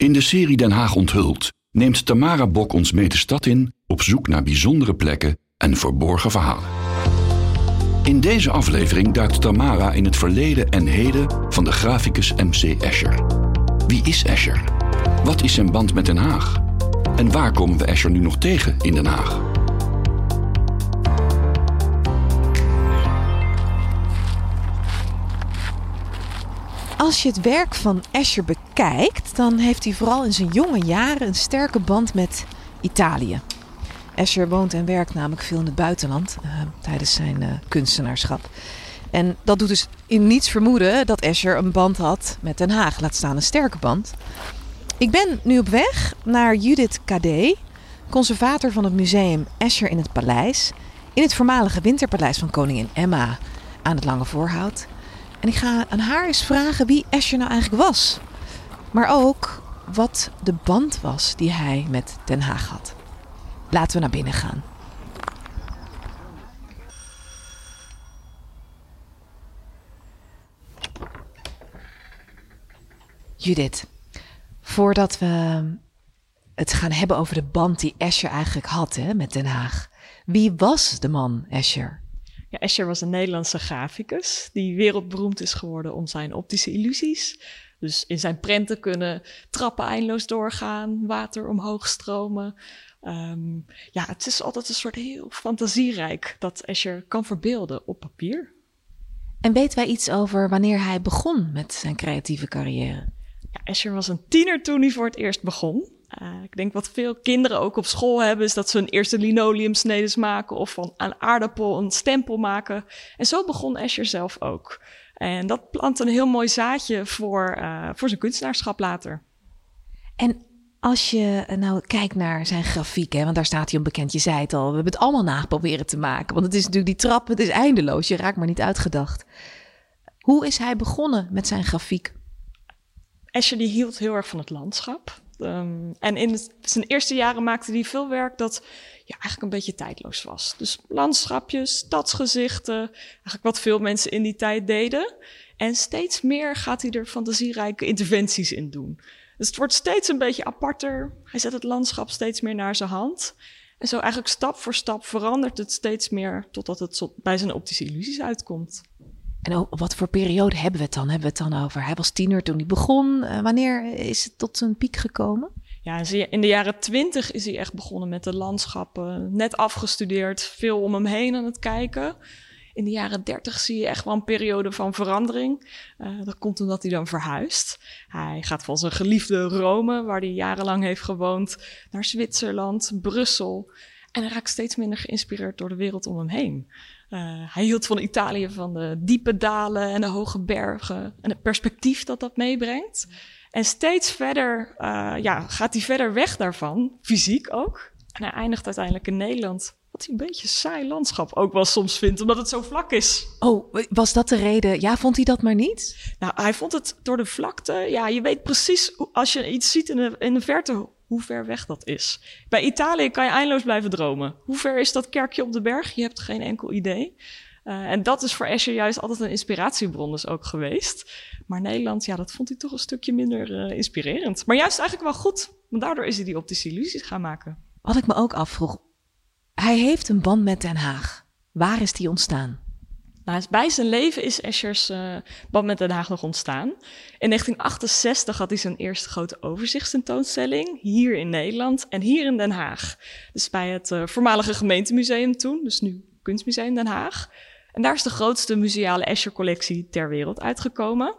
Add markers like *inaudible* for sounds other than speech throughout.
In de serie Den Haag onthult neemt Tamara Bok ons mee de stad in op zoek naar bijzondere plekken en verborgen verhalen. In deze aflevering duikt Tamara in het verleden en heden van de graficus MC Escher. Wie is Escher? Wat is zijn band met Den Haag? En waar komen we Escher nu nog tegen in Den Haag? Als je het werk van Escher bekijkt, dan heeft hij vooral in zijn jonge jaren een sterke band met Italië. Escher woont en werkt namelijk veel in het buitenland uh, tijdens zijn uh, kunstenaarschap. En dat doet dus in niets vermoeden dat Escher een band had met Den Haag. Laat staan een sterke band. Ik ben nu op weg naar Judith Kadé, conservator van het museum Escher in het Paleis. In het voormalige winterpaleis van koningin Emma aan het Lange Voorhout. En ik ga aan haar eens vragen wie Escher nou eigenlijk was. Maar ook wat de band was die hij met Den Haag had. Laten we naar binnen gaan. Judith, voordat we het gaan hebben over de band die Escher eigenlijk had hè, met Den Haag. Wie was de man Escher? Ja, Escher was een Nederlandse graficus die wereldberoemd is geworden om zijn optische illusies. Dus in zijn prenten kunnen trappen eindeloos doorgaan, water omhoog stromen. Um, ja, het is altijd een soort heel fantasierijk dat Escher kan verbeelden op papier. En weten wij iets over wanneer hij begon met zijn creatieve carrière? Ja, Escher was een tiener toen hij voor het eerst begon. Uh, ik denk wat veel kinderen ook op school hebben, is dat ze hun eerste linoleumsnedes maken of van een aardappel een stempel maken. En zo begon Escher zelf ook. En dat plant een heel mooi zaadje voor, uh, voor zijn kunstenaarschap later. En als je nou kijkt naar zijn grafiek, hè, want daar staat hij onbekend, je zei het al, we hebben het allemaal nageproberen te maken. Want het is natuurlijk die trap, het is eindeloos, je raakt maar niet uitgedacht. Hoe is hij begonnen met zijn grafiek? Escher die hield heel erg van het landschap. Um, en in zijn eerste jaren maakte hij veel werk dat ja, eigenlijk een beetje tijdloos was. Dus landschapjes, stadsgezichten, eigenlijk wat veel mensen in die tijd deden. En steeds meer gaat hij er fantasierijke interventies in doen. Dus het wordt steeds een beetje aparter. Hij zet het landschap steeds meer naar zijn hand. En zo eigenlijk stap voor stap verandert het steeds meer totdat het bij zijn optische illusies uitkomt. En wat voor periode hebben we het dan? Hebben we het dan over? Hij was tiener toen hij begon. Uh, wanneer is het tot zijn piek gekomen? Ja, in de jaren twintig is hij echt begonnen met de landschappen. Net afgestudeerd, veel om hem heen aan het kijken. In de jaren dertig zie je echt wel een periode van verandering. Uh, dat komt omdat hij dan verhuist. Hij gaat van zijn geliefde Rome, waar hij jarenlang heeft gewoond, naar Zwitserland, Brussel. En hij raakt steeds minder geïnspireerd door de wereld om hem heen. Uh, hij hield van Italië van de diepe dalen en de hoge bergen en het perspectief dat dat meebrengt. En steeds verder uh, ja, gaat hij verder weg daarvan, fysiek ook. En hij eindigt uiteindelijk in Nederland. Wat hij een beetje saai landschap ook wel soms vindt, omdat het zo vlak is. Oh, was dat de reden? Ja, vond hij dat maar niet? Nou, hij vond het door de vlakte. Ja, je weet precies, als je iets ziet in de, in de verte, hoe ver weg dat is. Bij Italië kan je eindeloos blijven dromen. Hoe ver is dat kerkje op de berg? Je hebt geen enkel idee. Uh, en dat is voor Escher juist altijd een inspiratiebron dus ook geweest. Maar Nederland, ja, dat vond hij toch een stukje minder uh, inspirerend. Maar juist eigenlijk wel goed, want daardoor is hij die optische illusies gaan maken. Wat ik me ook afvroeg, hij heeft een band met Den Haag. Waar is die ontstaan? Nou, bij zijn leven is Eschers uh, band met Den Haag nog ontstaan. In 1968 had hij zijn eerste grote overzichtstentoonstelling hier in Nederland en hier in Den Haag. Dus bij het uh, voormalige gemeentemuseum toen, dus nu Kunstmuseum Den Haag. En daar is de grootste museale Escher-collectie ter wereld uitgekomen.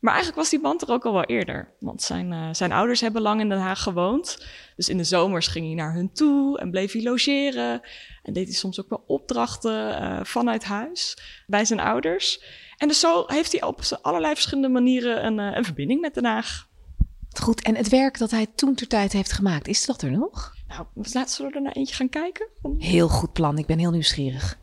Maar eigenlijk was die band er ook al wel eerder. Want zijn, uh, zijn ouders hebben lang in Den Haag gewoond. Dus in de zomers ging hij naar hun toe en bleef hij logeren. En deed hij soms ook wel opdrachten uh, vanuit huis bij zijn ouders. En dus zo heeft hij op allerlei verschillende manieren een, uh, een verbinding met Den Haag. Goed, en het werk dat hij toen ter tijd heeft gemaakt, is dat er nog? Nou, laten we er naar eentje gaan kijken. Heel goed plan, ik ben heel nieuwsgierig.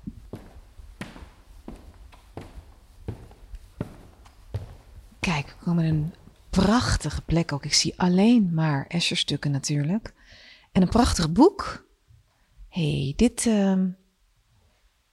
Kijk, we komen een prachtige plek ook. Ik zie alleen maar Escher-stukken natuurlijk. En een prachtig boek. hey, dit, uh,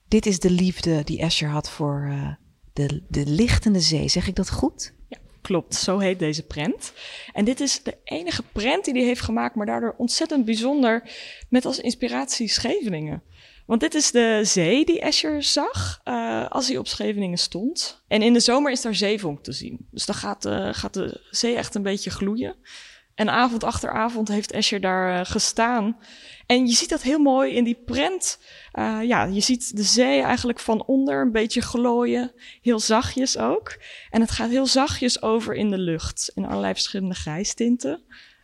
dit is de liefde die Escher had voor uh, de, de lichtende zee. Zeg ik dat goed? Ja, Klopt, zo heet deze prent. En dit is de enige prent die hij heeft gemaakt, maar daardoor ontzettend bijzonder met als inspiratie Scheveningen. Want dit is de zee die Escher zag uh, als hij op Scheveningen stond. En in de zomer is daar zeevonk te zien. Dus dan gaat, uh, gaat de zee echt een beetje gloeien. En avond achter avond heeft Escher daar uh, gestaan. En je ziet dat heel mooi in die prent. Ja, je ziet de zee eigenlijk van onder een beetje glooien. Heel zachtjes ook. En het gaat heel zachtjes over in de lucht. In allerlei verschillende grijstinten.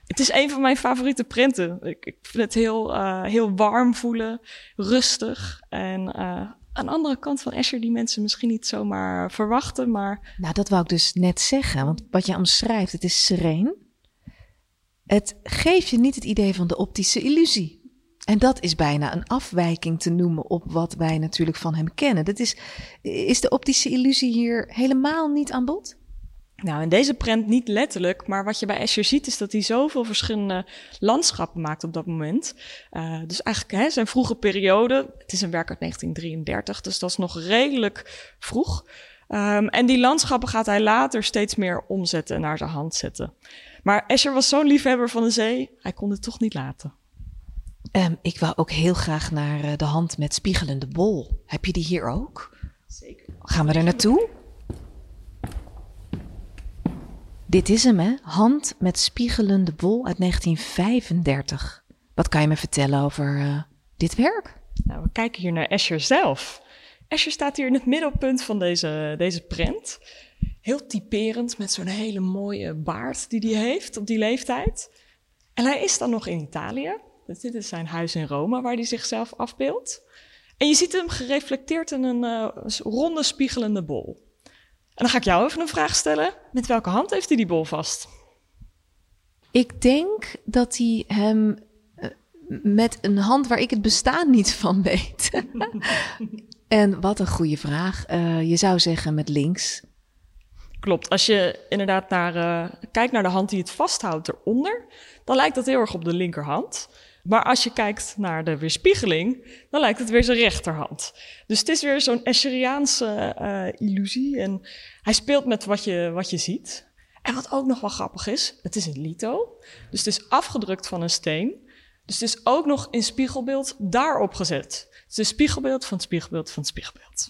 Het is een van mijn favoriete prenten. Ik, ik vind het heel, uh, heel warm voelen, rustig. En uh, aan de andere kant van Escher die mensen misschien niet zomaar verwachten, maar... Nou, dat wou ik dus net zeggen. Want wat je omschrijft, het is sereen. Het geeft je niet het idee van de optische illusie. En dat is bijna een afwijking te noemen op wat wij natuurlijk van hem kennen. Dat is, is de optische illusie hier helemaal niet aan bod? Nou, in deze prent niet letterlijk, maar wat je bij Escher ziet is dat hij zoveel verschillende landschappen maakt op dat moment. Uh, dus eigenlijk hè, zijn vroege periode, het is een werk uit 1933, dus dat is nog redelijk vroeg. Um, en die landschappen gaat hij later steeds meer omzetten en naar zijn hand zetten. Maar Escher was zo'n liefhebber van de zee, hij kon het toch niet laten. Um, ik wou ook heel graag naar uh, de hand met spiegelende bol. Heb je die hier ook? Zeker. Gaan we er naartoe? Dit is hem, hè? Hand met spiegelende bol uit 1935. Wat kan je me vertellen over uh, dit werk? Nou, we kijken hier naar Escher zelf. Escher staat hier in het middelpunt van deze, deze prent. Heel typerend met zo'n hele mooie baard die hij heeft op die leeftijd. En hij is dan nog in Italië. Dus dit is zijn huis in Rome waar hij zichzelf afbeeldt. En je ziet hem gereflecteerd in een uh, ronde spiegelende bol. En dan ga ik jou even een vraag stellen. Met welke hand heeft hij die bol vast? Ik denk dat hij hem uh, met een hand waar ik het bestaan niet van weet. *laughs* en wat een goede vraag. Uh, je zou zeggen met links. Klopt. Als je inderdaad naar, uh, kijkt naar de hand die het vasthoudt eronder, dan lijkt dat heel erg op de linkerhand. Maar als je kijkt naar de weerspiegeling, dan lijkt het weer zijn rechterhand. Dus het is weer zo'n Escheriaanse uh, illusie. En hij speelt met wat je, wat je ziet. En wat ook nog wel grappig is, het is een lito. Dus het is afgedrukt van een steen. Dus het is ook nog in spiegelbeeld daarop gezet. Het is een spiegelbeeld van het spiegelbeeld van het spiegelbeeld.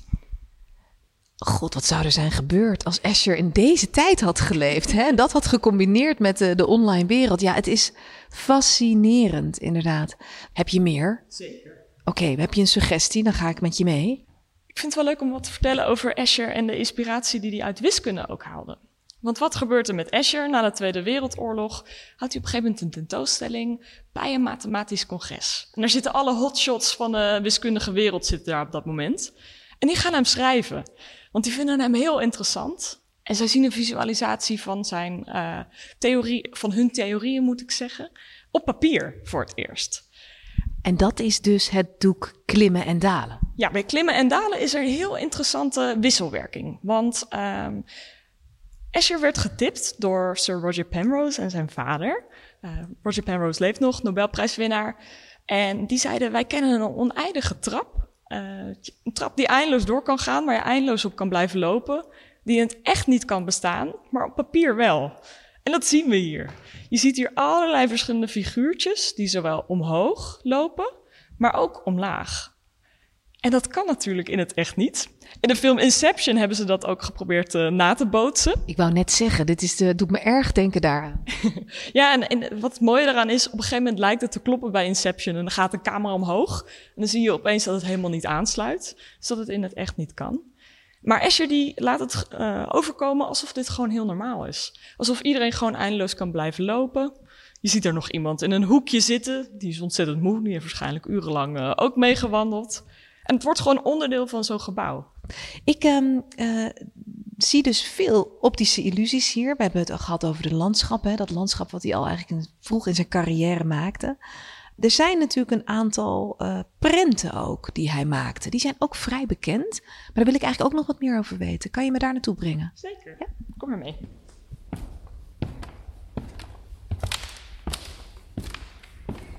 God, wat zou er zijn gebeurd als Escher in deze tijd had geleefd? Hè? En dat had gecombineerd met de, de online wereld. Ja, het is fascinerend, inderdaad. Heb je meer? Zeker. Oké, okay, heb je een suggestie? Dan ga ik met je mee. Ik vind het wel leuk om wat te vertellen over Escher en de inspiratie die hij uit wiskunde ook haalde. Want wat gebeurt er met Escher na de Tweede Wereldoorlog? Houdt hij op een gegeven moment een tentoonstelling bij een mathematisch congres. En daar zitten alle hotshots van de wiskundige wereld zitten daar op dat moment. En die gaan hem schrijven. Want die vinden hem heel interessant. En zij zien een visualisatie van zijn uh, theorie, van hun theorieën moet ik zeggen, op papier voor het eerst. En dat is dus het doek klimmen en dalen. Ja, bij klimmen en dalen is er een heel interessante wisselwerking. Want um, Escher werd getipt door Sir Roger Penrose en zijn vader. Uh, Roger Penrose leeft nog, Nobelprijswinnaar. En die zeiden, wij kennen een oneindige trap. Uh, een trap die eindeloos door kan gaan, waar je eindeloos op kan blijven lopen. Die in het echt niet kan bestaan, maar op papier wel. En dat zien we hier. Je ziet hier allerlei verschillende figuurtjes die zowel omhoog lopen, maar ook omlaag. En dat kan natuurlijk in het echt niet. In de film Inception hebben ze dat ook geprobeerd uh, na te bootsen. Ik wou net zeggen, dit is de, doet me erg denken daaraan. *laughs* ja, en, en, wat het mooie daaraan is, op een gegeven moment lijkt het te kloppen bij Inception. En dan gaat de camera omhoog. En dan zie je opeens dat het helemaal niet aansluit. Dus dat het in het echt niet kan. Maar Escher die laat het uh, overkomen alsof dit gewoon heel normaal is. Alsof iedereen gewoon eindeloos kan blijven lopen. Je ziet er nog iemand in een hoekje zitten. Die is ontzettend moe. Die heeft waarschijnlijk urenlang uh, ook meegewandeld. En het wordt gewoon onderdeel van zo'n gebouw. Ik um, uh, zie dus veel optische illusies hier. We hebben het al gehad over de landschap. Hè? Dat landschap wat hij al eigenlijk vroeg in zijn carrière maakte. Er zijn natuurlijk een aantal uh, prenten ook die hij maakte. Die zijn ook vrij bekend. Maar daar wil ik eigenlijk ook nog wat meer over weten. Kan je me daar naartoe brengen? Zeker. Ja? Kom maar mee.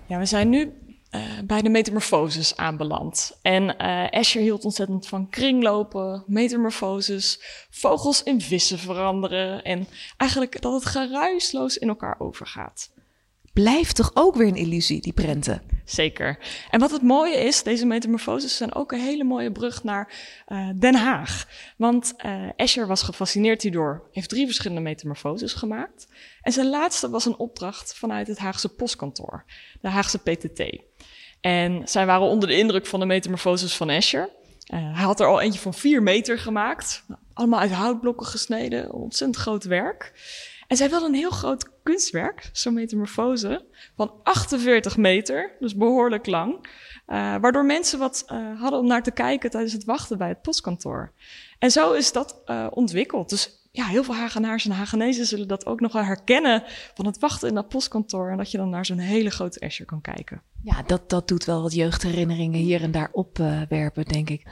Ja, we zijn nu uh, bij de metamorfoses aanbeland. En uh, Escher hield ontzettend van kringlopen, metamorfoses, vogels in vissen veranderen en eigenlijk dat het geruisloos in elkaar overgaat. Blijft toch ook weer een illusie, die prenten? Zeker. En wat het mooie is, deze metamorfoses zijn ook een hele mooie brug naar uh, Den Haag. Want Escher was gefascineerd hierdoor, heeft drie verschillende metamorfoses gemaakt. En zijn laatste was een opdracht vanuit het Haagse postkantoor, de Haagse PTT. En zij waren onder de indruk van de metamorfoses van Escher. Uh, hij had er al eentje van vier meter gemaakt. Allemaal uit houtblokken gesneden. Ontzettend groot werk. En zij wilden een heel groot kunstwerk, zo'n metamorfose, van 48 meter. Dus behoorlijk lang. Uh, waardoor mensen wat uh, hadden om naar te kijken tijdens het wachten bij het postkantoor. En zo is dat ontwikkeld. Dus ja, heel veel Hagenaars en Hagenezen zullen dat ook nog wel herkennen van het wachten in dat postkantoor. En dat je dan naar zo'n hele grote Escher kan kijken. Ja, dat, dat doet wel wat jeugdherinneringen hier en daar opwerpen, uh, denk ik.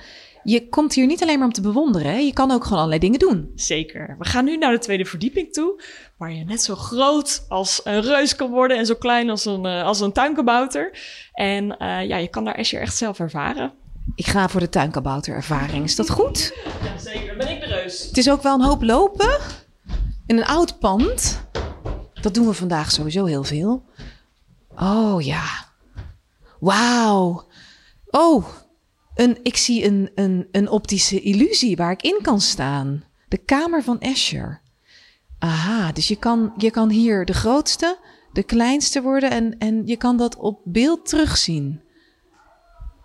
Je komt hier niet alleen maar om te bewonderen, hè? je kan ook gewoon allerlei dingen doen. Zeker. We gaan nu naar de tweede verdieping toe, waar je net zo groot als een reus kan worden en zo klein als een, uh, als een tuinkabouter. En uh, ja, je kan daar Escher echt zelf ervaren. Ik ga voor de tuinkabouter ervaring. Is dat goed? Ja, zeker. Ben ik Het is ook wel een hoop lopen in een oud pand. Dat doen we vandaag sowieso heel veel. Oh ja. Wauw. Oh, een, ik zie een, een, een optische illusie waar ik in kan staan. De kamer van Escher. Aha, dus je kan, je kan hier de grootste, de kleinste worden en, en je kan dat op beeld terugzien.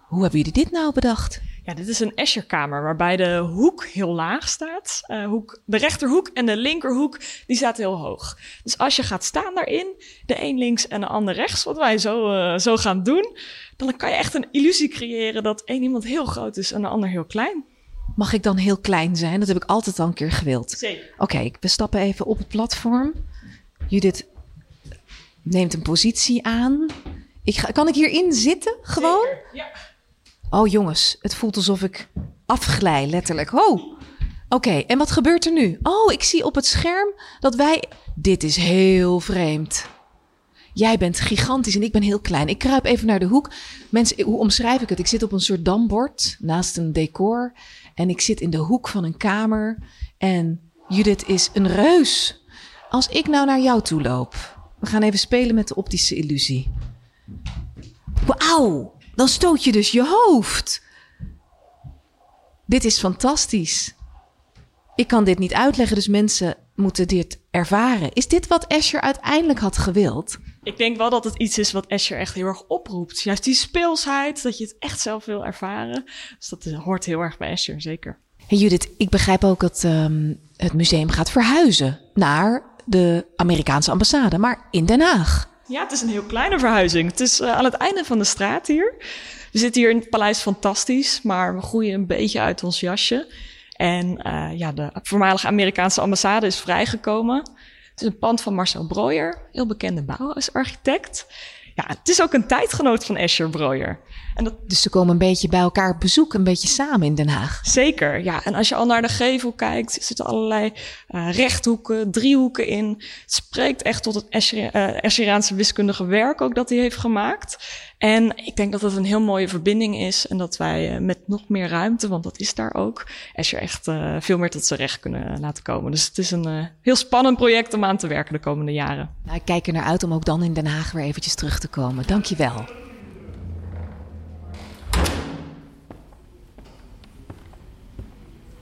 Hoe hebben jullie dit nou bedacht? Ja, dit is een Escherkamer waarbij de hoek heel laag staat. Uh, hoek, de rechterhoek en de linkerhoek, die staat heel hoog. Dus als je gaat staan daarin, de een links en de ander rechts, wat wij zo, uh, zo gaan doen, dan kan je echt een illusie creëren dat één iemand heel groot is en de ander heel klein. Mag ik dan heel klein zijn? Dat heb ik altijd al een keer gewild. Zeker. Oké, okay, we stappen even op het platform. Judith neemt een positie aan. Ik ga, kan ik hierin zitten? Gewoon? Zeker, ja. Oh jongens, het voelt alsof ik afglij, letterlijk. Oh, oké. En wat gebeurt er nu? Oh, ik zie op het scherm dat wij. Dit is heel vreemd. Jij bent gigantisch en ik ben heel klein. Ik kruip even naar de hoek. Mensen, hoe omschrijf ik het? Ik zit op een soort dambord naast een decor. En ik zit in de hoek van een kamer. En Judith is een reus. Als ik nou naar jou toe loop. We gaan even spelen met de optische illusie. Wauw, dan stoot je dus je hoofd. Dit is fantastisch. Ik kan dit niet uitleggen, dus mensen moeten dit ervaren. Is dit wat Escher uiteindelijk had gewild? Ik denk wel dat het iets is wat Escher echt heel erg oproept. Juist die speelsheid, dat je het echt zelf wil ervaren. Dus dat hoort heel erg bij Escher, zeker. Hey Judith, ik begrijp ook dat um, het museum gaat verhuizen naar de Amerikaanse ambassade, maar in Den Haag. Ja, het is een heel kleine verhuizing. Het is uh, aan het einde van de straat hier. We zitten hier in het paleis fantastisch, maar we groeien een beetje uit ons jasje. En uh, ja, de voormalige Amerikaanse ambassade is vrijgekomen. Het is een pand van Marcel Breuer, heel bekende bouwarchitect. Ja, het is ook een tijdgenoot van Escher Breuer. En dat... Dus ze komen een beetje bij elkaar op bezoek, een beetje samen in Den Haag. Zeker, ja. En als je al naar de gevel kijkt, zitten allerlei uh, rechthoeken, driehoeken in. Het spreekt echt tot het uh, Escheriaanse wiskundige werk ook dat hij heeft gemaakt. En ik denk dat het een heel mooie verbinding is en dat wij uh, met nog meer ruimte, want dat is daar ook, Escher echt uh, veel meer tot zijn recht kunnen laten komen. Dus het is een uh, heel spannend project om aan te werken de komende jaren. Nou, ik kijk er naar uit om ook dan in Den Haag weer eventjes terug te komen. Dankjewel.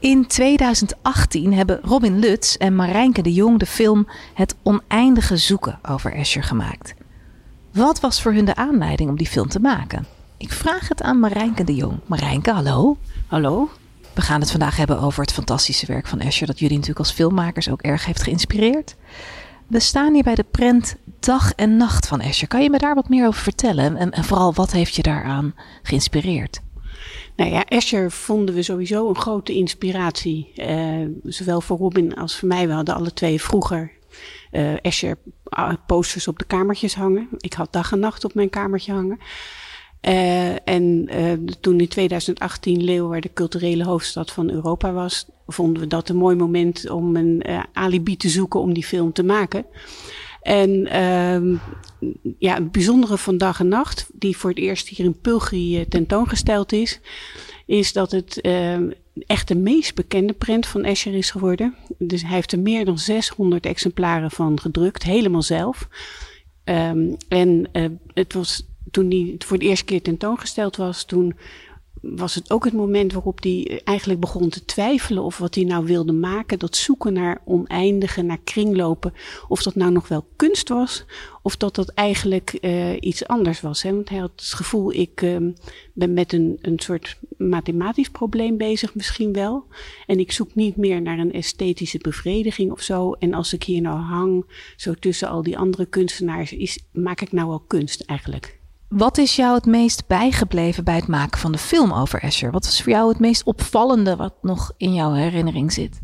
In 2018 hebben Robin Lutz en Marijnke de Jong de film Het oneindige zoeken over Escher gemaakt. Wat was voor hun de aanleiding om die film te maken? Ik vraag het aan Marijnke de Jong. Marijnke, hallo. Hallo. We gaan het vandaag hebben over het fantastische werk van Escher, dat jullie natuurlijk als filmmakers ook erg heeft geïnspireerd. We staan hier bij de prent Dag en Nacht van Escher. Kan je me daar wat meer over vertellen? En, en vooral, wat heeft je daaraan geïnspireerd? Nou ja, Escher vonden we sowieso een grote inspiratie. Uh, zowel voor Robin als voor mij. We hadden alle twee vroeger uh, Escher posters op de kamertjes hangen. Ik had dag en nacht op mijn kamertje hangen. Uh, en toen in 2018 Leeuwarden de culturele hoofdstad van Europa was, vonden we dat een mooi moment om een alibi te zoeken om die film te maken. En uh, ja, het bijzondere van Dag en Nacht, die voor het eerst hier in Pulgri tentoongesteld is, is dat het uh, echt de meest bekende print van Escher is geworden. Dus hij heeft er meer dan 600 exemplaren van gedrukt, helemaal zelf. Um, en uh, het was toen hij voor de eerste keer tentoongesteld was, toen was het ook het moment waarop hij eigenlijk begon te twijfelen of wat hij nou wilde maken. Dat zoeken naar oneindige, naar kringlopen. Of dat nou nog wel kunst was, of dat dat eigenlijk uh, iets anders was. Hè? Want hij had het gevoel, ik uh, ben met een, een soort mathematisch probleem bezig, misschien wel. En ik zoek niet meer naar een esthetische bevrediging of zo. En als ik hier nou hang, zo tussen al die andere kunstenaars, is, maak ik nou wel kunst eigenlijk? Wat is jou het meest bijgebleven bij het maken van de film over Escher? Wat is voor jou het meest opvallende wat nog in jouw herinnering zit?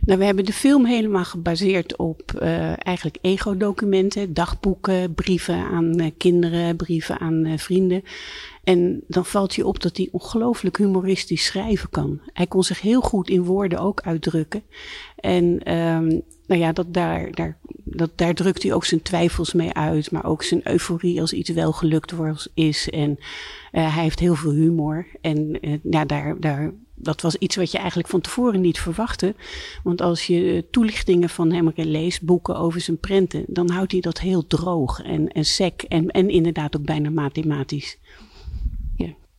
Nou, we hebben de film helemaal gebaseerd op uh, eigenlijk ego-documenten, dagboeken, brieven aan uh, kinderen, brieven aan uh, vrienden. En dan valt je op dat hij ongelooflijk humoristisch schrijven kan. Hij kon zich heel goed in woorden ook uitdrukken. En um, nou ja, dat daar, daar, dat, daar drukt hij ook zijn twijfels mee uit. Maar ook zijn euforie als iets wel gelukt wordt, is. En uh, hij heeft heel veel humor. En uh, ja, daar, daar, dat was iets wat je eigenlijk van tevoren niet verwachtte. Want als je toelichtingen van hem leest, boeken over zijn prenten, dan houdt hij dat heel droog en, en sec. En, en inderdaad ook bijna mathematisch.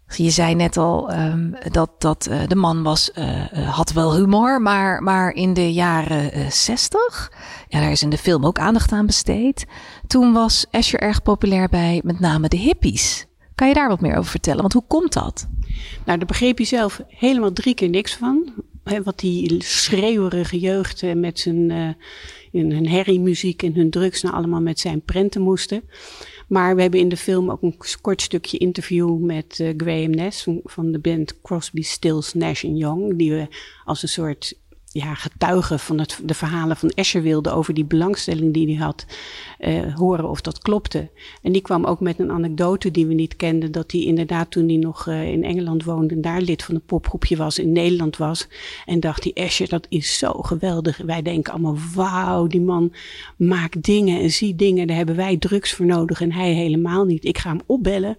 Je zei net al um, dat, dat uh, de man was, uh, had wel humor, maar, maar in de jaren 60, ja, daar is in de film ook aandacht aan besteed. Toen was Escher erg populair bij met name de hippies. Kan je daar wat meer over vertellen? Want hoe komt dat? Nou, daar begreep hij zelf helemaal drie keer niks van. Wat die schreeuwerige jeugd met zijn, uh, hun herriemuziek en hun drugs nou allemaal met zijn prenten moesten. Maar we hebben in de film ook een kort stukje interview met uh, Graham Ness van de band Crosby, Stills, Nash Young. Die we als een soort ja, getuigen van het, de verhalen van Escher wilde over die belangstelling die hij had, uh, horen of dat klopte. En die kwam ook met een anekdote die we niet kenden, dat hij inderdaad toen hij nog uh, in Engeland woonde en daar lid van een popgroepje was, in Nederland was. En dacht hij, Escher, dat is zo geweldig. Wij denken allemaal, wauw, die man maakt dingen en ziet dingen, daar hebben wij drugs voor nodig en hij helemaal niet. Ik ga hem opbellen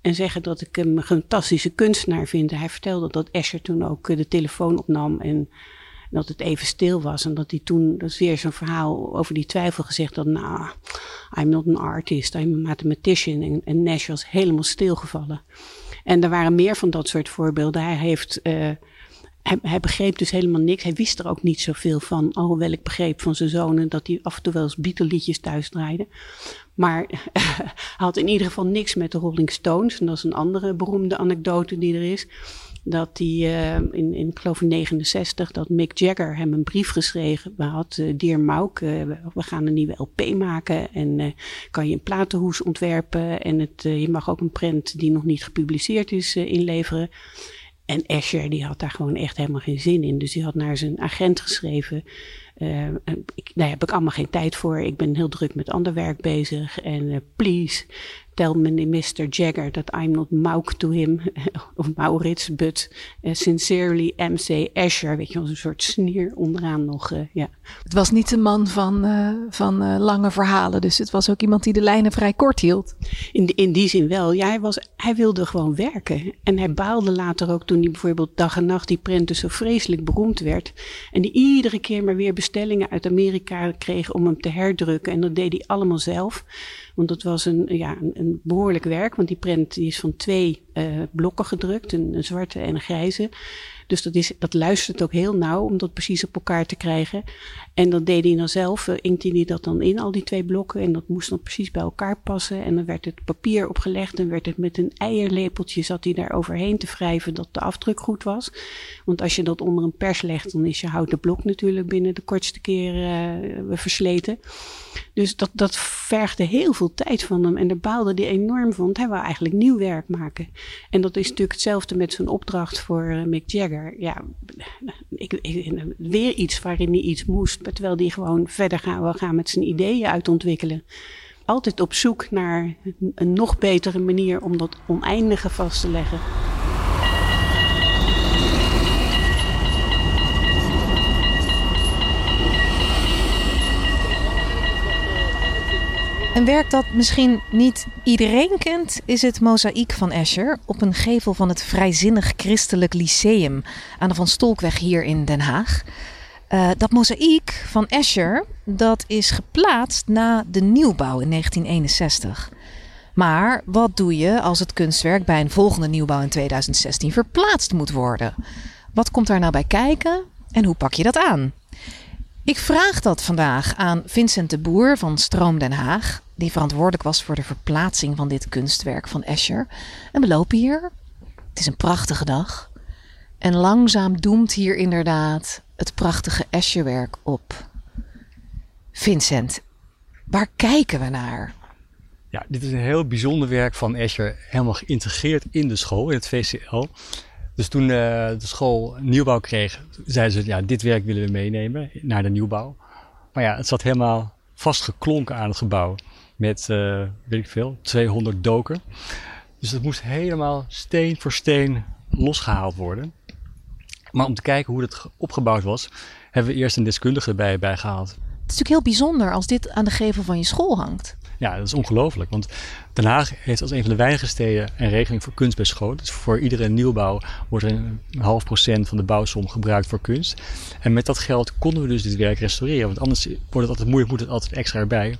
en zeggen dat ik hem een fantastische kunstenaar vind. Hij vertelde dat Escher toen ook de telefoon opnam en dat het even stil was. En dat hij toen, dat is weer zo'n verhaal over die twijfel gezegd dat, nou, I'm not an artist, I'm a mathematician. En, en Nash was helemaal stilgevallen. En er waren meer van dat soort voorbeelden. Hij heeft, hij, hij, begreep dus helemaal niks. Hij wist er ook niet zoveel van. Alhoewel ik begreep van zijn zonen dat hij af en toe wel eens Beatle-liedjes thuis draaide. Maar *laughs* hij had in ieder geval niks met de Rolling Stones. En dat is een andere beroemde anekdote die er is dat hij uh, in, in, ik geloof in 69, dat Mick Jagger hem een brief geschreven had. Uh, Dear Mauk, uh, we gaan een nieuwe LP maken en kan je een platenhoes ontwerpen en het, je mag ook een print die nog niet gepubliceerd is inleveren. En Asher die had daar gewoon echt helemaal geen zin in. Dus die had naar zijn agent geschreven. Ik, daar heb ik allemaal geen tijd voor. Ik ben heel druk met ander werk bezig. En please, tell me Mr. Jagger that I'm not Mauk to him, *laughs* of Maurits, but uh, sincerely MC Asher. Weet je wel, een soort sneer onderaan nog, uh, ja. Het was niet een man van, uh, van lange verhalen, dus het was ook iemand die de lijnen vrij kort hield. In, in die zin wel, ja, hij, was, hij wilde gewoon werken. En hij baalde later ook toen hij bijvoorbeeld dag en nacht die prenten zo vreselijk beroemd werd. En die iedere keer maar weer bestellingen uit Amerika kreeg om hem te herdrukken. En dat deed hij allemaal zelf. Want dat was een, ja, een, behoorlijk werk, want die print die is van twee uh, blokken gedrukt, een, een, zwarte en een grijze. Dus dat, is, dat luistert ook heel nauw om dat precies op elkaar te krijgen. En dan deed hij dan zelf, uh, inkte hij dat dan in, al die twee blokken. En dat moest dan precies bij elkaar passen. En dan werd het papier opgelegd en werd het met een eierlepeltje, zat hij daar overheen te wrijven dat de afdruk goed was. Want als je dat onder een pers legt, dan is je houten blok natuurlijk binnen de kortste keer uh, versleten. Dus dat, dat vergde heel veel tijd van hem. En daar baalde hij enorm van. Want hij wou eigenlijk nieuw werk maken. En dat is natuurlijk hetzelfde met zijn opdracht voor uh, Mick Jagger. Ja, ik, ik, weer iets waarin hij iets moest. Terwijl hij gewoon verder gaan, wil gaan met zijn ideeën uitontwikkelen. Altijd op zoek naar een nog betere manier om dat oneindige vast te leggen. Een werk dat misschien niet iedereen kent, is het mozaïek van Escher op een gevel van het Vrijzinnig Christelijk Lyceum aan de Van Stolkweg hier in Den Haag. Uh, dat mozaïek van Escher dat is geplaatst na de nieuwbouw in 1961. Maar wat doe je als het kunstwerk bij een volgende nieuwbouw in 2016 verplaatst moet worden? Wat komt daar nou bij kijken en hoe pak je dat aan? Ik vraag dat vandaag aan Vincent de Boer van Stroom Den Haag, die verantwoordelijk was voor de verplaatsing van dit kunstwerk van Escher. En we lopen hier. Het is een prachtige dag. En langzaam doemt hier inderdaad het prachtige Escherwerk op. Vincent, waar kijken we naar? Ja, dit is een heel bijzonder werk van Escher, helemaal geïntegreerd in de school, in het VCL. Dus toen uh, de school nieuwbouw kreeg, zeiden ze, ja, dit werk willen we meenemen naar de nieuwbouw. Maar ja, het zat helemaal vastgeklonken aan het gebouw met, uh, weet ik veel, 200 doken. Dus het moest helemaal steen voor steen losgehaald worden. Maar om te kijken hoe het opgebouwd was, hebben we eerst een deskundige erbij bijgehaald. Het is natuurlijk heel bijzonder als dit aan de gevel van je school hangt. Ja, dat is ongelooflijk. Want Den Haag heeft als een van de weinige steden een regeling voor kunst bij school. Dus voor iedere nieuwbouw wordt er een half procent van de bouwsom gebruikt voor kunst. En met dat geld konden we dus dit werk restaureren. Want anders wordt het altijd moeilijk, moet het altijd extra erbij.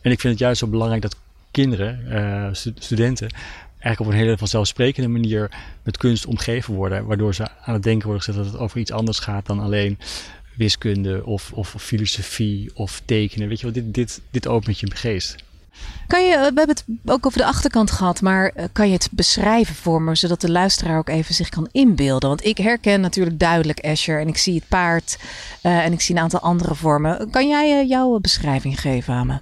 En ik vind het juist zo belangrijk dat kinderen, uh, studenten, eigenlijk op een hele vanzelfsprekende manier met kunst omgeven worden. Waardoor ze aan het denken worden gezet dat het over iets anders gaat dan alleen wiskunde of, of filosofie of tekenen. Weet je wel, dit, dit, dit opent je geest. Kan je, we hebben het ook over de achterkant gehad, maar eh, kan je het beschrijven voor me, zodat de luisteraar ook even zich kan inbeelden? Want ik herken natuurlijk duidelijk Escher en ik zie het paard uh, en ik zie een aantal andere vormen. Kan jij uh, jouw beschrijving geven aan me?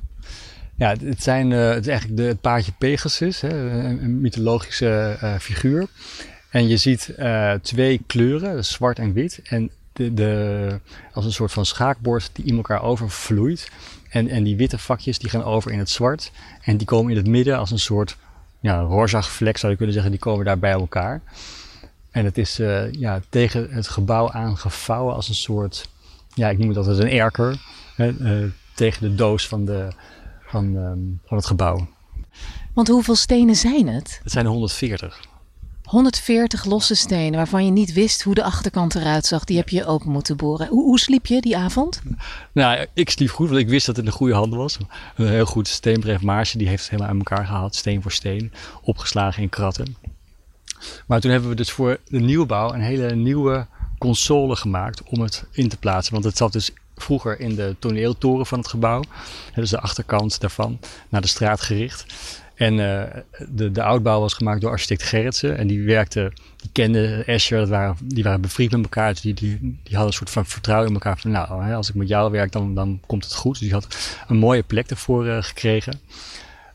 Ja, het, zijn, het is eigenlijk de, het paardje Pegasus, hè, een mythologische figuur. En je ziet twee kleuren, zwart en wit. En de, de, als een soort van schaakbord die in elkaar overvloeit. En, en die witte vakjes die gaan over in het zwart. En die komen in het midden als een soort ja, rozag vlek zou je kunnen zeggen. Die komen daar bij elkaar. En het is ja, tegen het gebouw aangevouwen als een soort, ja, ik noem het altijd een erker. Hè, tegen de doos van, de, van, um, van het gebouw. Want hoeveel stenen zijn het? Het zijn er 140. 140 losse stenen waarvan je niet wist hoe de achterkant eruit zag. Die heb je open moeten boren. Hoe, hoe sliep je die avond? Nou, ik sliep goed, want ik wist dat het in de goede handen was. Een heel goed steenbreef Maarsje, die heeft het helemaal aan elkaar gehaald. Steen voor steen, opgeslagen in kratten. Maar toen hebben we dus voor de nieuwbouw een hele nieuwe console gemaakt om het in te plaatsen. Want het zat dus vroeger in de toneeltoren van het gebouw. Dus de achterkant daarvan, naar de straat gericht. En uh, de, de oudbouw was gemaakt door architect Gerritsen. En die werkte, die kende Escher, dat waren, die waren bevriend met elkaar. Dus die, die, die hadden een soort van vertrouwen in elkaar. Van nou, hè, als ik met jou werk, dan, dan komt het goed. Dus die had een mooie plek ervoor uh, gekregen.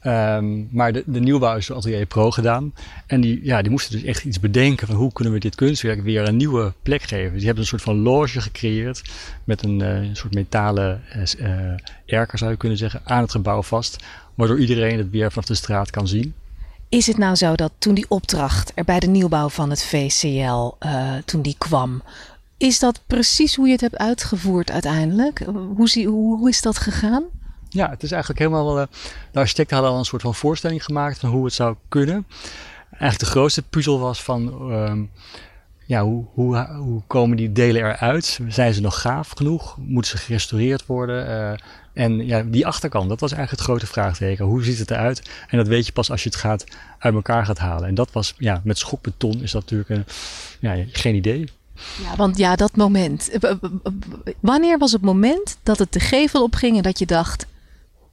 Um, maar de, de nieuwbouw is door Atelier Pro gedaan. En die, ja, die moesten dus echt iets bedenken van hoe kunnen we dit kunstwerk weer een nieuwe plek geven. Dus die hebben een soort van loge gecreëerd met een, een soort metalen uh, erker zou je kunnen zeggen aan het gebouw vast waardoor iedereen het weer vanaf de straat kan zien. Is het nou zo dat toen die opdracht er bij de nieuwbouw van het VCL, toen die kwam, is dat precies hoe je het hebt uitgevoerd uiteindelijk? Hoe, zie, hoe, hoe is dat gegaan? Ja, het is eigenlijk helemaal wel. Uh, de architecten hadden al een soort van voorstelling gemaakt van hoe het zou kunnen. Eigenlijk de grootste puzzel was van. Uh, ja, hoe, hoe, hoe komen die delen eruit? Zijn ze nog gaaf genoeg? Moeten ze gerestaureerd worden? Uh, en ja, die achterkant, dat was eigenlijk het grote vraagteken. Hoe ziet het eruit? En dat weet je pas als je het gaat uit elkaar gaat halen. En dat was, ja, met schokbeton is dat natuurlijk een, ja, geen idee. Ja, want ja, dat moment. Wanneer was het moment dat het de gevel opging en dat je dacht: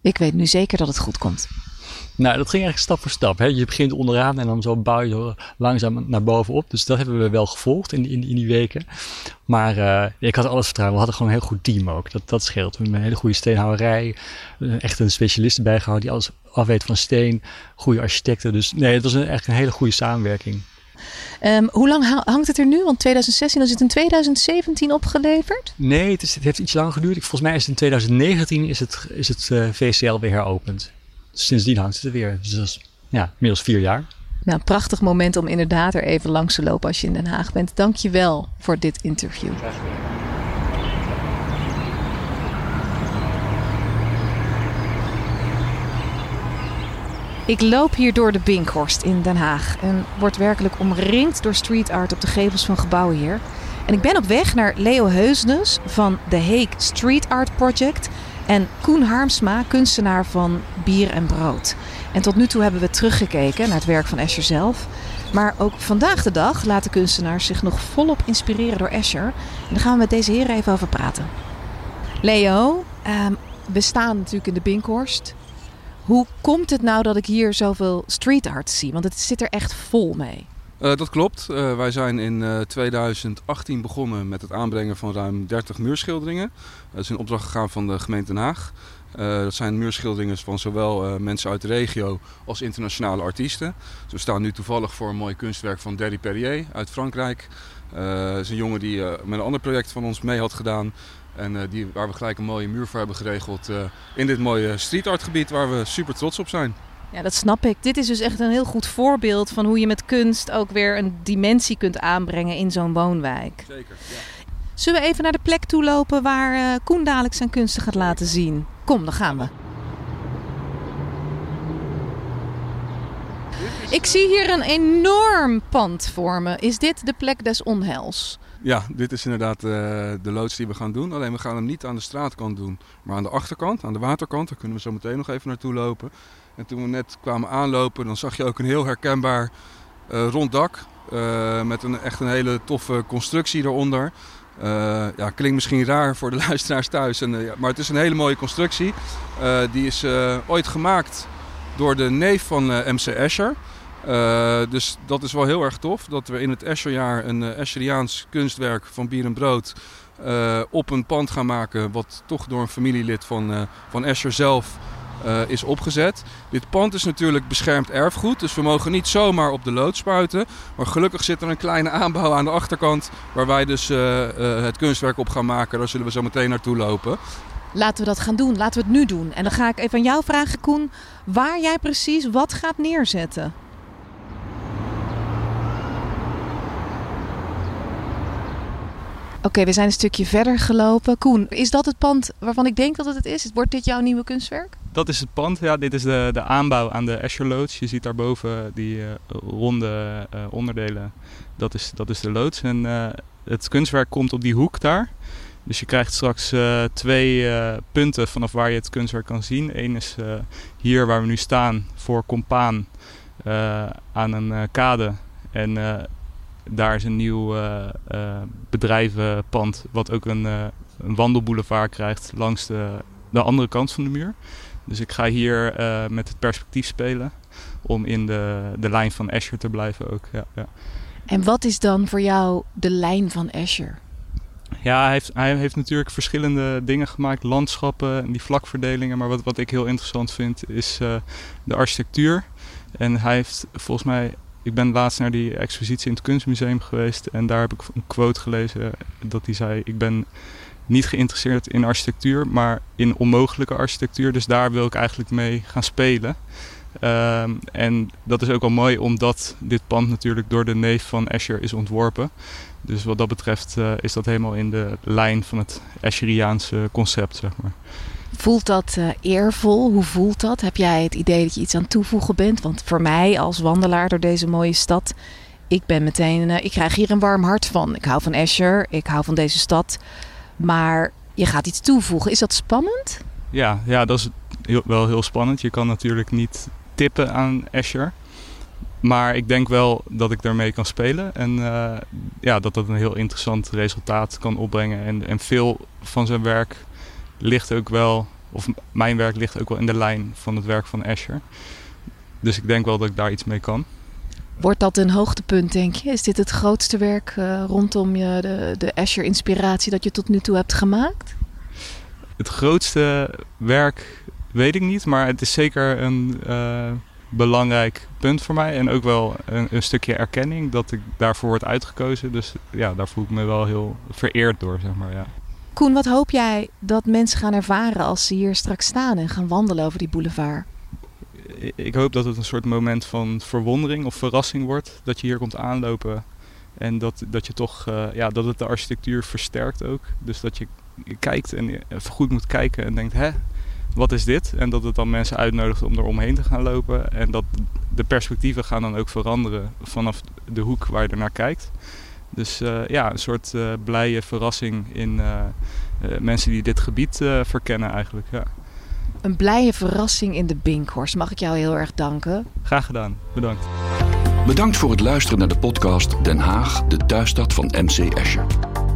ik weet nu zeker dat het goed komt? Nou, dat ging eigenlijk stap voor stap. Hè. Je begint onderaan en dan zo bouw je langzaam naar boven op. Dus dat hebben we wel gevolgd in, in, in die weken. Maar uh, ik had alles vertrouwen. We hadden gewoon een heel goed team ook. Dat, dat scheelt. We hebben een hele goede steenhouwerij. Echt een specialist erbij gehouden die alles afweet van steen. Goede architecten. Dus nee, het was een, echt een hele goede samenwerking. Um, hoe lang hangt het er nu? Want 2016 is het in 2017 opgeleverd? Nee, het, is, het heeft iets langer geduurd. Volgens mij is het in 2019 is het, is het uh, VCL weer heropend sindsdien hangt het er weer. Dus dat is ja, inmiddels vier jaar. Nou, prachtig moment om inderdaad er even langs te lopen als je in Den Haag bent. Dank je wel voor dit interview. Ik loop hier door de Binkhorst in Den Haag en word werkelijk omringd door street art op de gevels van gebouwen hier. En ik ben op weg naar Leo Heusnes van de Heek Street Art Project en Koen Harmsma, kunstenaar van Bier en Brood. En tot nu toe hebben we teruggekeken naar het werk van Escher zelf. Maar ook vandaag de dag laten kunstenaars zich nog volop inspireren door Escher. En daar gaan we met deze heren even over praten. Leo, ehm, we staan natuurlijk in de Binkhorst. Hoe komt het nou dat ik hier zoveel street art zie? Want het zit er echt vol mee. Uh, dat klopt. Uh, wij zijn in uh, 2018 begonnen met het aanbrengen van ruim 30 muurschilderingen. Dat is in opdracht gegaan van de gemeente Den Haag. dat zijn muurschilderingen van zowel mensen uit de regio als internationale artiesten. Dus we staan nu toevallig voor een mooi kunstwerk van Derry Perrier uit Frankrijk. Dat is een jongen die met een ander project van ons mee had gedaan. En die, waar we gelijk een mooie muur voor hebben geregeld in dit mooie street art gebied waar we super trots op zijn. Ja, dat snap ik. Dit is dus echt een heel goed voorbeeld van hoe je met kunst ook weer een dimensie kunt aanbrengen in zo'n woonwijk. Zeker. Ja. Zullen we even naar de plek toe lopen waar uh, Koen dadelijk zijn kunsten gaat laten zien? Kom, dan gaan we. Ik zie hier een enorm pand vormen. Is dit de plek des onheils? Ja, dit is inderdaad uh, de loods die we gaan doen. Alleen we gaan hem niet aan de straatkant doen, maar aan de achterkant, aan de waterkant. Daar kunnen we zo meteen nog even naartoe lopen. En toen we net kwamen aanlopen, dan zag je ook een heel herkenbaar uh, rond dak. Uh, met een, echt een hele toffe constructie eronder. Ja, klinkt misschien raar voor de *laughs* luisteraars thuis, en, ja, maar het is een hele mooie constructie. die is ooit gemaakt door de neef van MC Escher. Dus dat is wel heel erg tof dat we in het Escherjaar een Escheriaans kunstwerk van bier en brood op een pand gaan maken. Wat toch door een familielid van, van Escher zelf uh, is opgezet. Dit pand is natuurlijk beschermd erfgoed, dus we mogen niet zomaar op de lood spuiten. Maar gelukkig zit er een kleine aanbouw aan de achterkant waar wij dus uh, uh, het kunstwerk op gaan maken. Daar zullen we zo meteen naartoe lopen. Laten we dat gaan doen. Laten we het nu doen. En dan ga ik even aan jou vragen, Koen, waar jij precies wat gaat neerzetten. Oké, we zijn een stukje verder gelopen. Koen, is dat het pand waarvan ik denk dat het het is? Wordt dit jouw nieuwe kunstwerk? Dat is het pand. Ja, dit is de, de aanbouw aan de Escher loods. Je ziet daarboven die uh, ronde uh, onderdelen. Dat is, dat is de loods. En uh, het kunstwerk komt op die hoek daar. Dus je krijgt straks twee punten vanaf waar je het kunstwerk kan zien. Eén is hier waar we nu staan voor Compaan aan een kade. En daar is een nieuw bedrijvenpand wat ook een, een wandelboulevard krijgt langs de, de andere kant van de muur. Dus ik ga hier uh, met het perspectief spelen om in de, de lijn van Escher te blijven ook. Ja, ja. En wat is dan voor jou de lijn van Escher? Ja, hij heeft, hij heeft natuurlijk verschillende dingen gemaakt, landschappen en die vlakverdelingen. Maar wat, wat ik heel interessant vind is uh, de architectuur. En hij heeft volgens mij, ik ben laatst naar die expositie in het Kunstmuseum geweest. En daar heb ik een quote gelezen dat hij zei: Ik ben niet geïnteresseerd in architectuur, maar in onmogelijke architectuur. Dus daar wil ik eigenlijk mee gaan spelen. Um, en dat is ook al mooi omdat dit pand natuurlijk door de neef van Escher is ontworpen. Dus wat dat betreft uh, is dat helemaal in de lijn van het Escheriaanse concept, zeg maar. Voelt dat uh, eervol? Hoe voelt dat? Heb jij het idee dat je iets aan toevoegen bent? Want voor mij als wandelaar door deze mooie stad, ik ben meteen, uh, ik krijg hier een warm hart van. Ik hou van Escher, ik hou van deze stad. Maar je gaat iets toevoegen. Is dat spannend? Ja, ja dat is wel heel spannend. Je kan natuurlijk niet tippen aan Escher. Maar ik denk wel dat ik daarmee kan spelen. En uh, ja, dat dat een heel interessant resultaat kan opbrengen. En, en veel van zijn werk ligt ook wel, of mijn werk ligt ook wel in de lijn van het werk van Escher. Dus ik denk wel dat ik daar iets mee kan. Wordt dat een hoogtepunt, denk je? Is dit het grootste werk uh, rondom je, de, de Escher-inspiratie dat je tot nu toe hebt gemaakt? Het grootste werk weet ik niet, maar het is zeker een uh, belangrijk punt voor mij. En ook wel een, een, stukje erkenning dat ik daarvoor word uitgekozen. Dus ja, daar voel ik me wel heel vereerd door, zeg maar. Ja. Koen, wat hoop jij dat mensen gaan ervaren als ze hier straks staan en gaan wandelen over die boulevard? ik hoop dat het een soort moment van verwondering of verrassing wordt. Dat je hier komt aanlopen en dat, dat je toch, uh, ja, dat het de architectuur versterkt ook. Dus dat je kijkt en even goed moet kijken en denkt, hè, wat is dit? En dat het dan mensen uitnodigt om er omheen te gaan lopen. En dat de perspectieven gaan dan ook veranderen vanaf de hoek waar je er naar kijkt. Dus uh, ja, een soort uh, blije verrassing in uh, mensen die dit gebied verkennen eigenlijk. Ja. Een blije verrassing in de Binkhorst. Mag ik jou heel erg danken? Graag gedaan. Bedankt. Bedankt voor het luisteren naar de podcast Den Haag, de thuisstad van MC Escher.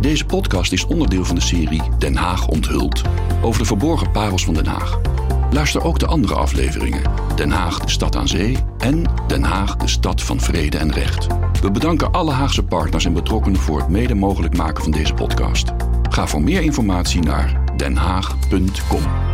Deze podcast is onderdeel van de serie Den Haag onthult over de verborgen parels van Den Haag. Luister ook de andere afleveringen: Den Haag, de stad aan zee en Den Haag, de stad van vrede en recht. We bedanken alle Haagse partners en betrokkenen voor het mede mogelijk maken van deze podcast. Ga voor meer informatie naar denhaag.com.